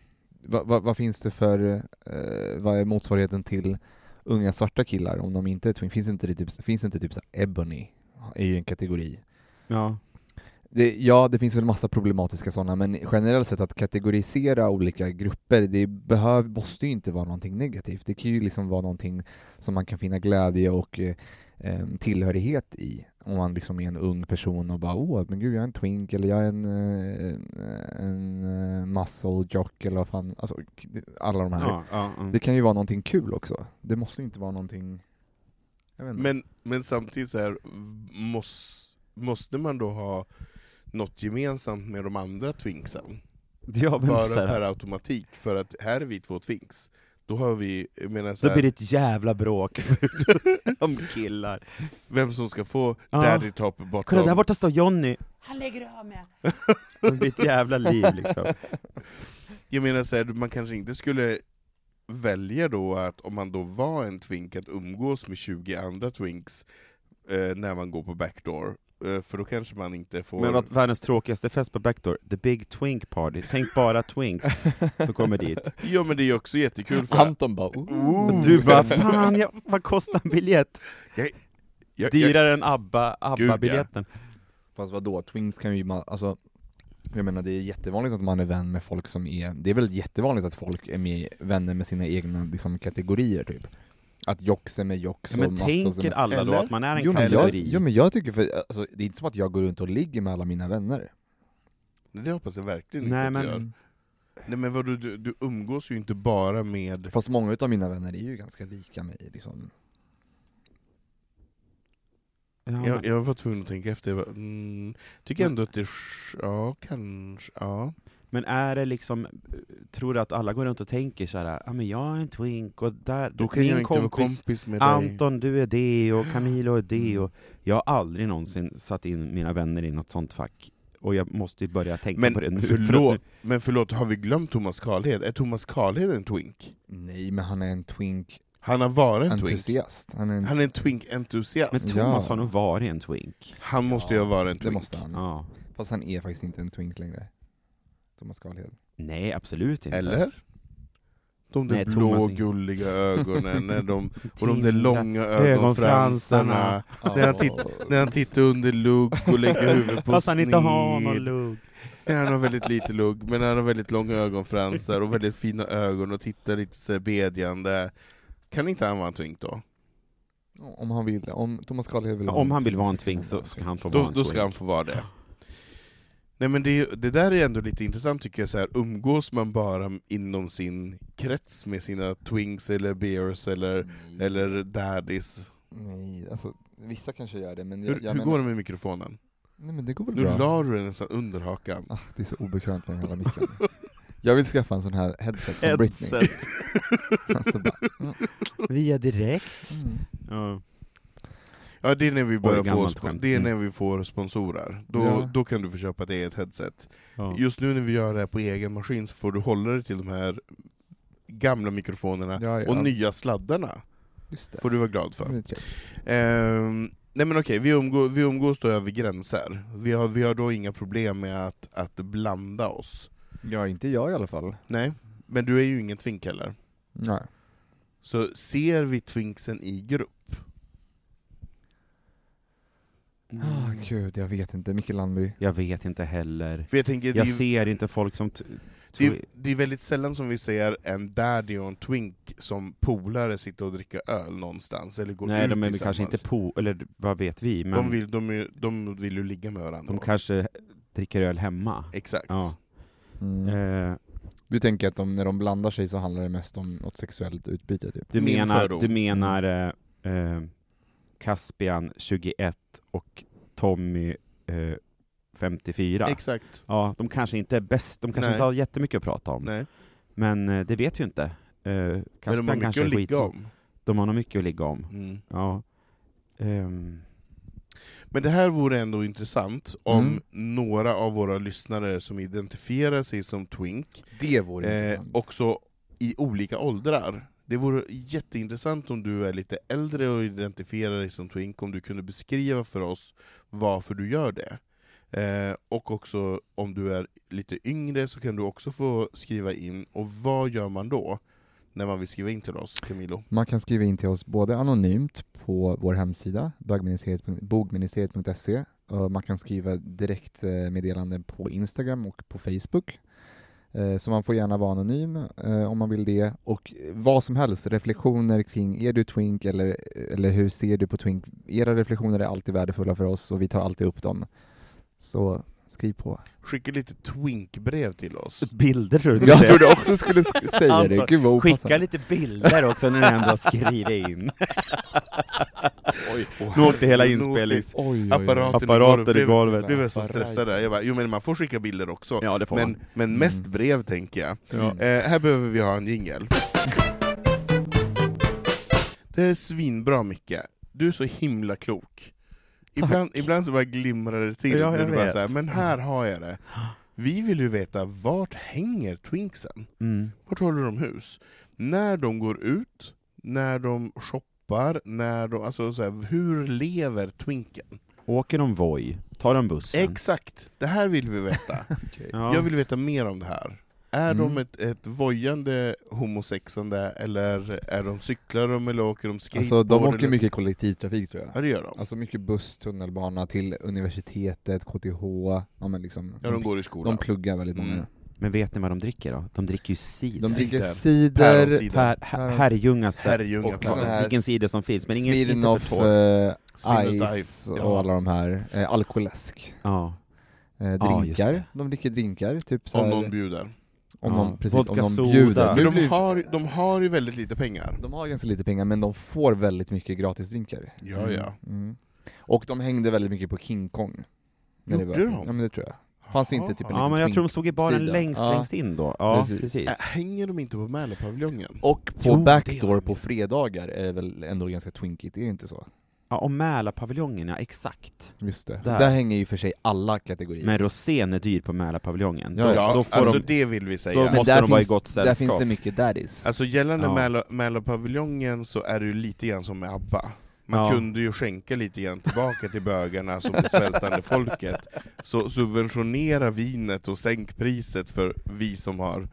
C: vad, vad, vad finns det för, eh, vad är motsvarigheten till unga svarta killar om de inte är twin? Finns inte det typ, finns inte typ så här Ebony, är ju en kategori.
D: Ja.
C: Det, ja, det finns väl massa problematiska sådana, men generellt sett att kategorisera olika grupper, det behöv, måste ju inte vara någonting negativt. Det kan ju liksom vara någonting som man kan finna glädje och eh, eh, tillhörighet i. Om man liksom är en ung person och bara åh, men gud jag är en twink eller jag är en, eh, en eh, muscle jock eller vad fan, alltså alla de här.
D: Ja, ja, mm.
C: Det kan ju vara någonting kul också. Det måste inte vara någonting.
B: Men, men samtidigt så här, måste, måste man då ha något gemensamt med de andra twinksen?
D: Ja, men
B: Bara
D: så här,
B: per automatik, för att här är vi två twinks. Då har vi, menar så
D: Då
B: här,
D: blir det ett jävla bråk om killar.
B: vem som ska få
D: Ja.
B: daddy top bottom.
D: Kolla där borta står Jonny. Han lägger av med. Det blir ett jävla liv liksom.
B: Jag menar så här, man kanske inte skulle välja då att, om man då var en twink, att umgås med 20 andra twinks eh, när man går på backdoor. Eh, för då kanske man inte får...
D: Men att världens tråkigaste fest på Backdoor, the big twink party. Tänk bara twinks som kommer dit.
B: Ja men det är ju också jättekul för...
C: Anton bara oh.
B: Oh.
D: Du bara, fan jag, vad kostar en biljett?
B: Jag- jag,
D: Dyrare än ABBA,
B: Gud, ja.
D: ABBA-biljetten.
C: Fast vadå, twins kan ju ma- alltså jag menar det är jättevanligt att man är vän med folk som är, det är väl jättevanligt att folk är med, vänner med sina egna liksom, kategorier typ. Att jocks är med jocks
D: Ja, men
C: och som
D: tänker alla då
B: Eller?
D: att man är en
C: Jo men, jag,
D: kategori?
C: jo men jag tycker för, alltså, det är inte som att jag går runt och ligger med alla mina vänner.
B: Det hoppas jag verkligen inte
D: Nej,
B: att
D: men-
B: du gör. Nej men vadå, du, du umgås ju inte bara med...
C: Fast många av mina vänner är ju ganska lika mig liksom.
D: Ja,
B: Jag, jag var tvungen att tänka efter, jag bara, mm, tycker
D: Men-
B: ändå att det... är- Ja, kanske, ja.
D: Men är det liksom, tror du att alla går runt och tänker så här, ja men jag är en twink och där,
B: Då kan
D: min
B: jag inte vara
D: kompis
B: kompis med dig.
D: Anton du är det och Camilo är det
B: Mm.
D: och jag har aldrig någonsin satt in mina vänner i något sånt fack. Och jag måste ju börja tänka
B: Men
D: på det nu. för
B: förlåt, men förlåt, har vi glömt Thomas Karlhed? Är Thomas Karlhed en twink?
C: Nej men han är en twink
B: Han har varit en twink.
C: entusiast. Han är en,
B: Han är en twink-entusiast.
D: Men Thomas
C: Ja.
D: har nog varit en twink.
B: Han måste ju ha varit en
C: det
B: twink.
C: måste han.
D: Ja.
C: Fast han är faktiskt inte en twink längre. Thomas Karlhed.
D: Nej, absolut inte.
B: Eller? De där
D: Nej,
B: blå
D: Thomas
B: gulliga ögonen, när de, och de där långa
D: ögonfransarna.
B: När han, titt, när han tittar under lugg och lägger huvudet på
D: Fast han inte har någon
B: sned.
D: lugg.
B: Nej, han har väldigt lite lugg, men han har väldigt långa ögonfransar och väldigt fina ögon och tittar lite så bedjande. Kan inte han vara en twink då?
C: Om han vill, om Thomas Karlhed vill
D: Ja,
C: vara
D: om han vill vara en twink så ska han få vara
B: Då,
D: en
B: då ska
D: twink.
B: han få vara det. Nej men det, det där är ändå lite intressant tycker jag, så här, umgås man bara inom sin krets med sina twinks eller bears eller,
C: Nej.
B: eller daddies?
C: Nej, alltså vissa kanske gör det men
B: Hur,
C: jag, jag
B: hur
C: menar,
B: går det med mikrofonen?
C: Nej men det går väl
B: Nu
C: bra.
B: la du den nästan under hakan.
C: Ah, det är så obekvämt med jävla micken. Jag vill skaffa en sån här headset som Britney.
D: Headset.
C: alltså bara, mm,
D: Via direkt.
C: mm.
D: Ja.
B: Ja det är när vi börjar få,
D: skämt.
B: det är
D: Mm.
B: när vi får sponsorer. Då,
C: Ja.
B: då kan du få köpa ett headset.
D: Ja.
B: Just nu när vi gör det här på egen maskin så får du hålla dig till de här gamla mikrofonerna
C: Ja,
B: och nya sladdarna.
C: Det.
B: får du vara glad för. Ehm, nej men okej, vi, umgå, vi umgås då över gränser. Vi har, vi har då inga problem med att, att blanda oss.
C: Ja, inte jag i alla fall.
B: Nej, men du är ju ingen twink heller.
C: Nej.
B: Så ser vi twinksen i grupp?
C: Ah, gud, jag vet inte. Micke Landby.
D: Jag vet inte heller.
B: För jag tänker, det,
D: Jag
B: är-
D: ser inte folk som...
B: det, är- det är väldigt sällan som vi ser en daddy och en twink som polare sitta och dricka öl någonstans, eller gå
D: Nej,
B: ut
D: de är kanske inte på, eller vad vet vi, men
B: de, vill, de, är, de vill ju ligga med varandra.
D: de
B: då.
D: kanske dricker öl hemma.
B: Exakt.
D: Ja.
C: Mm.
D: Eh,
C: Du tänker att de, när de blandar sig så handlar det mest om något sexuellt utbyte typ?
D: du, menar, du menar eh, eh, Caspian 21 och Tommy eh, 54?
B: Exakt.
D: Ja, de kanske inte är bäst, de kanske
B: Nej.
D: inte har jättemycket att prata om.
B: Nej.
D: Men eh, det vet vi inte. Eh,
B: Men de har
D: Caspian
B: mycket
D: kanske
B: att ligga om.
D: De har nog mycket att ligga om.
B: Mm.
D: Ja. Ehm,
B: Men det här vore ändå intressant om
C: Mm.
B: några av våra lyssnare som identifierar sig som twink,
C: Det vore
B: eh,
C: intressant.
B: också i olika åldrar. Det vore jätteintressant om du är lite äldre och identifierar dig som twink, om du kunde beskriva för oss varför du gör det. Eh, och också om du är lite yngre så kan du också få skriva in, och vad gör man då? När man vill skriva in till oss, Camilo?
C: Man kan skriva in till oss både anonymt på vår hemsida, bogministeriet.se, och man kan skriva direktmeddelanden eh, på Instagram och på Facebook. Eh, Så man får gärna vara anonym eh, om man vill det. Och vad som helst, reflektioner kring är du twink eller, eller hur ser du på twink? Era reflektioner är alltid värdefulla för oss och vi tar alltid upp dem. Så skriv på.
B: Skicka lite twinkbrev till oss.
D: Bilder tror du
C: Jag
D: skulle
C: trodde
D: säga.
C: också du skulle sk- säga det, gud vad
D: Skicka lite bilder också när du ändå har skrivit in. Oj, nu åkte hela
B: Nu åkte
D: inspelnings...
C: Oj, oj, oj.
B: Apparaten,
D: Apparater i
B: golvet. Du var så stressad där. Jag bara, jo men man får skicka bilder också.
D: Ja,
B: men,
D: man.
B: men mest
C: Mm.
B: brev tänker jag.
D: Ja.
B: Eh, här behöver vi ha en jingel. Det är svinbra Micke. Du är så himla klok. Ibland, ibland så bara glimrar det till
D: Ja,
B: när
D: jag
B: du bara
D: vet.
B: säger men här har jag det. Vi vill ju veta, vart hänger twinksen?
D: Mm.
B: Vart håller de hus? När de går ut, när de shoppar, när de, alltså så här, hur lever twinken?
D: Åker de Voi? Tar de bussen?
B: Exakt! Det här vill vi veta.
C: Okej.
D: Ja.
B: Jag vill veta mer om det här. Är
C: Mm.
B: de ett, ett vojande homosexande, eller är de cyklar de eller åker de skateboard?
C: Alltså de åker
B: eller?
C: mycket kollektivtrafik tror
B: Ja
C: jag.
B: det gör de.
C: Alltså mycket buss, tunnelbana till universitetet, KTH, ja men liksom
B: Ja de går i skolan.
C: de pluggar väldigt många.
B: Mm.
D: Men vet ni vad de dricker då? De dricker ju cider.
C: De dricker
B: Cider.
C: cider,
B: Päronsider.
D: Per, her, herrljungas
B: Herrljunga
C: och här
D: vilken cider som finns, men ingen inte
C: Smirnoff,
D: för torr.
C: eh,
B: Smirnoff
C: Ice och
B: ja.
C: alla de här, eh, alkoläsk.
D: Ja.
C: Eh,
D: Ja,
C: drinkar,
D: det.
C: de dricker drinkar, typ så
B: Om
C: här,
B: någon bjuder.
C: om
D: Ja.
C: någon, precis,
D: Vodka
C: om
D: soda.
C: bjuder.
D: För
B: de har, de har ju väldigt lite pengar.
C: de har ganska lite pengar, men de får väldigt mycket gratisdrinkar.
B: Ja, ja.
C: Mm. Och de hängde väldigt mycket på King Kong.
B: Gjorde de?
C: Ja men det tror jag. Fanns det inte typ en
D: ja, men jag tror de stod i baren
C: sida?
D: längst,
C: Ja.
D: längst in då. Ja,
C: Precis.
D: precis.
B: Hänger de inte på Mälarpaviljongen?
C: Och på
D: Jo,
C: Backdoor på fredagar är det väl ändå ganska twinkigt, är det inte så?
D: Ja, och Mälarpaviljongen, ja exakt.
C: Just det.
D: Där.
C: Där, hänger ju för sig alla kategorier.
D: Men rosén är dyr på Mälarpaviljongen.
C: Ja,
D: Då,
B: Ja,
D: då får
B: alltså
D: de,
B: det vill vi
D: då
B: säga.
C: Men
D: måste
C: där
D: de vara i
C: finns-
D: gott
C: Där
D: sällskap.
C: finns det mycket daddies.
B: Alltså gällande
D: Ja.
B: Mälar- Mälarpaviljongen så är det ju lite grann som med ABBA. Man
D: Ja.
B: kunde ju skänka lite grann tillbaka till bögarna som det svältande folket. Så subventionera vinet och sänk priset för vi som har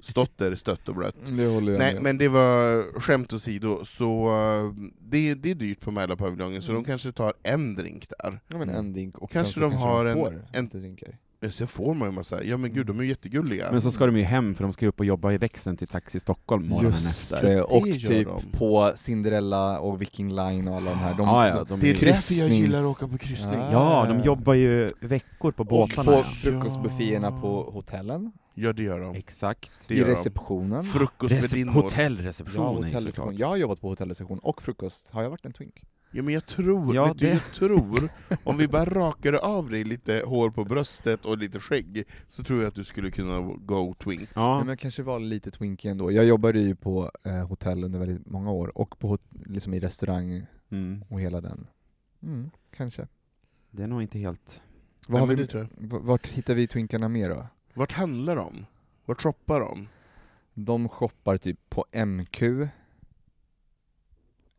B: stått där stött och blött. Nej men det var skämt åsido, så uh, det, det är dyrt på Mälarpaviljongen, så de kanske tar en drink där.
C: Ja men en drink och
B: Kanske de har en- en-
C: lite drinkar.
B: Men sen får man ju massa, ja men gud de är ju jättegulliga.
D: Men så ska de ju hem för de ska upp och jobba i växeln till Taxi Stockholm morgonen
C: Just
D: efter.
C: det, och
B: Det
C: typ
B: de.
C: på Cinderella och Viking Line och alla de här. De,
D: Ja, ja, de
B: det är
D: är-
B: därför jag gillar att åka på kryssning.
C: Ja.
D: Ja, de jobbar ju veckor på båtarna.
C: på
D: ja.
C: frukostbufféerna
B: Ja.
C: på hotellen,
B: Ja det gör de.
D: Exakt.
B: Det
C: i receptionen.
D: Recep-
B: Frukostvärdinnor.
C: Ja,
D: hotellreceptionen ja,
C: hotellreception. Jag har jobbat på hotellreception och frukost. Har jag varit en twink?
B: Ja men jag tror,
D: Ja,
B: vet du,
D: det-
B: jag tror, om vi bara rakade av dig lite hår på bröstet och lite skägg, så tror jag att du skulle kunna go twink.
D: Ja.
C: Men jag kanske var lite twinky ändå. Jag jobbade ju på eh, hotell under väldigt många år, och på, liksom i restaurang
D: Mm.
C: och hela den. Mm, kanske.
D: Det är nog inte helt...
C: Har
B: men
C: vi,
B: det tror
C: v- vart hittar vi twinkarna mer då?
B: Vart handlar de? Vart shoppar de?
C: De shoppar typ på MQ,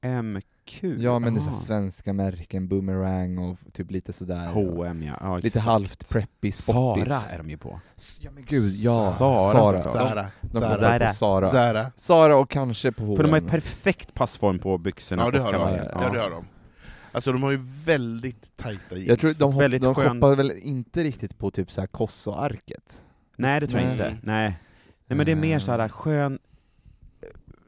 D: MQ?
C: ja men det är så
D: Ah.
C: här svenska märken, Boomerang och typ lite sådär.
D: H&M ja. ja
C: Lite
D: exakt.
C: halvt preppy, sportigt.
D: Sara är de ju på.
C: S- Ja men gud, ja!
D: Sara,
C: Sara.
D: såklart.
C: De,
B: Zara.
C: de
B: Zara.
C: på Sara.
B: Zara.
C: Sara och kanske på H&M.
D: För de har ju perfekt passform på byxorna
B: Ja det
D: och
B: har de.
D: kavajen.
B: Ja. det har de. Alltså de har ju väldigt tajta jeans.
C: Jag tror de, hopp,
D: Väldigt
C: de
D: skön-
C: shoppar väl inte riktigt på typ såhär Kosso-arket?
D: Nej det tror jag
C: Nej.
D: inte. Nej. Nej men det är mer så här skön...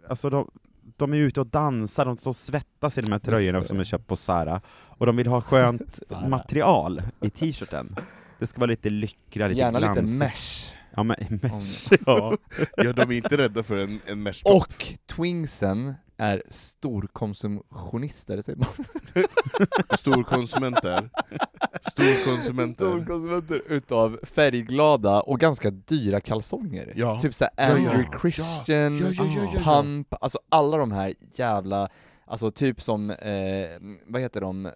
D: Alltså de, de är ute och dansar, de står och svettas i de här tröjorna som är köpt på Zara. Och de vill ha skönt material i t-shirten. Det ska vara lite lyckra, lite
C: Gärna lite
D: glansigt.
C: mesh.
D: Ja men mesh, ja.
B: Ja de är inte rädda för en, en mesh
C: Och twingsen är storkonsumtionister, säger man.
B: Storkonsumenter. Storkonsumenter.
C: Storkonsumenter utav färgglada och ganska dyra kalsonger.
B: Ja.
C: Typ såhär Andrew
B: ja.
C: Christian,
B: Ja, ja, ja, ja, ja.
C: Pump, alltså alla de här jävla Alltså typ som, eh, vad heter de, eh,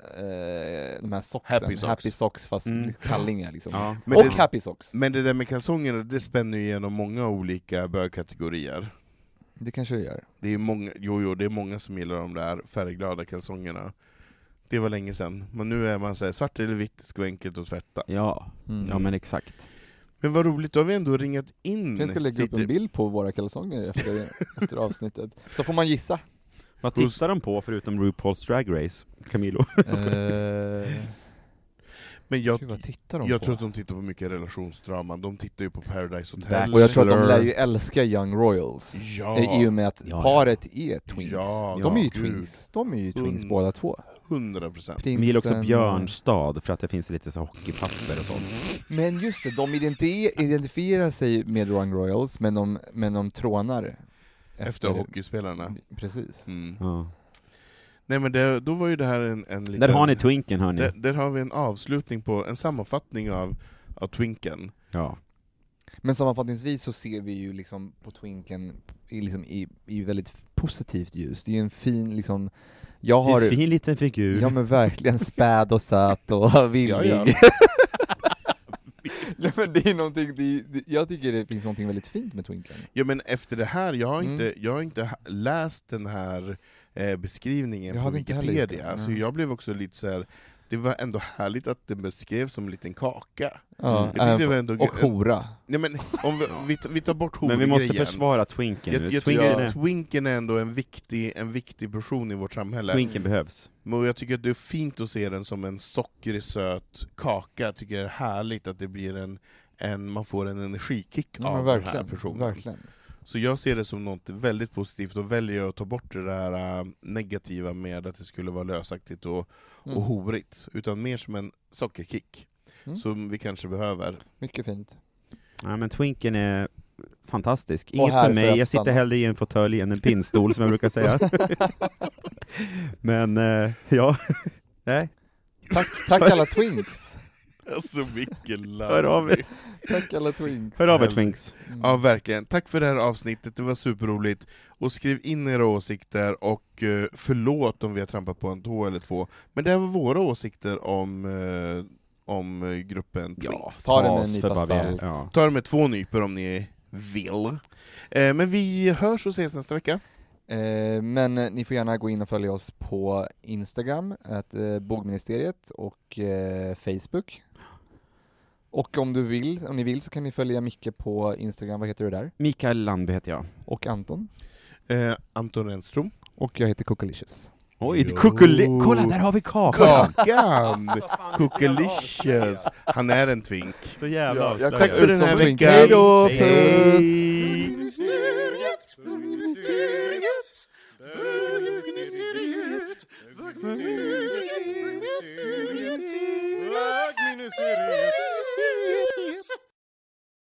C: de här socksen?
B: Happy socks.
C: fast
D: Mm.
C: kallingar liksom.
D: ja.
B: Men
C: och
B: det-
C: Happy Socks.
B: Men det där med kalsongerna, det spänner ju igenom många olika bögkategorier.
C: Det kanske det gör.
B: Det är många, jo, jo, det är många som gillar de där färgglada kalsongerna. Det var länge sedan, men nu är man såhär, svart eller vitt ska vara enkelt att tvätta.
D: Ja.
C: Mm.
D: ja men exakt.
B: Men vad roligt, då har vi ändå ringat in
C: Jag ska lägga upp
B: lite...
C: en bild på våra kalsonger efter, efter avsnittet. Så får man gissa.
D: Vad tittar de på förutom RuPaul's Drag Race, Camilo?
C: Eh,
B: Men jag,
C: Gud,
B: jag tror att de tittar på mycket relationsdraman, de tittar ju på Paradise Hotel.
C: Och jag tror att de
D: Bachelor.
C: lär ju älska Young Royals.
B: Ja,
C: I och med att
D: Ja,
C: paret är twins.
B: Ja,
C: de är ju
B: gud.
C: twins. De är ju twins
B: Hund-
C: båda två.
B: 100 procent.
D: De gillar också Björnstad, för att det finns lite så hockeypapper och sånt.
C: Men just det, de identi- identifierar sig med Young Royals, men de, men de trånar
B: Efter hockeyspelarna.
C: Precis.
B: Mm.
D: Ja.
B: Nej men det, då var ju det här en, en liten...
D: Där har ni Twinken hörni.
B: där, där har vi en avslutning på, en sammanfattning av, av Twinken.
D: Ja.
C: Men sammanfattningsvis så ser vi ju liksom på Twinken i, liksom i, i väldigt positivt ljus. Det är ju en fin liksom, jag har...
D: En fin liten figur.
C: Ja men verkligen späd och söt och villig.
B: Ja,
C: Ja,
B: ja.
C: men det är någonting, det, det, jag tycker det finns någonting väldigt fint med Twinken.
B: Ja men efter det här, jag har
C: Mm.
B: inte, jag har inte läst den här eh, beskrivningen
C: Jag
B: på Wikipedia, så
C: nej.
B: jag blev också lite så här. Det var ändå härligt att det beskrevs som en liten kaka.
C: Ja,
B: Jag
C: även-
B: det var ändå-
C: och hora.
B: Ja, men om vi, vi, vi tar bort
D: Men vi måste
B: horgrejen.
D: försvara Twinken
B: Jag, jag
D: Twinken,
B: tycker
D: är,
B: att Twinken är ändå en viktig, en viktig person i vårt samhälle.
D: Twinken behövs.
B: Men jag tycker att det är fint att se den som en sockrig söt kaka, jag tycker det är härligt att det blir en, en man får en energikick
C: Ja,
B: av den här personen.
C: verkligen.
B: Så jag ser det som något väldigt positivt, och väljer att ta bort det där äh, negativa med att det skulle vara lösaktigt och,
C: Mm.
B: och horigt, utan mer som en sockerkick,
C: Mm.
B: som vi kanske behöver.
C: Mycket fint.
D: Ja, men Twinken är fantastisk. Inget för mig, jag sitter hellre i en fåtölj än en pinnstol som jag brukar säga. men, eh, ja. Nej.
C: Tack, tack alla Twinks!
B: Alltså vilken
D: Hör av er.
C: Tack alla Twinks!
D: Hör av er Twinks.
C: Mm.
B: Ja, verkligen. Tack för det här avsnittet, det var superroligt. Och skriv in era åsikter, och eh, förlåt om vi har trampat på en tå eller två. Men det här var våra åsikter om, eh, om eh, gruppen Twinks.
C: ta det med en nypa salt.
D: Ja.
B: Ta det med två nypor om ni vill. Men vi hörs och ses nästa vecka.
C: Men ni får gärna gå in och följa oss på Instagram, att, bogministeriet, och Facebook. Och om du vill, om ni vill så kan ni följa Micke på Instagram, vad heter du där?
D: Mikael Landby heter jag.
C: Och Anton?
B: Eh, Anton Renström.
C: Och jag heter Cookalicious.
D: Oj, kukuli... Kolla, där har vi kakan!
B: Kakan! Cookalicious. Han är en twink.
D: Så jävla
C: ja,
B: Tack för den här veckan.
C: Hej då,
B: puss! Fruits.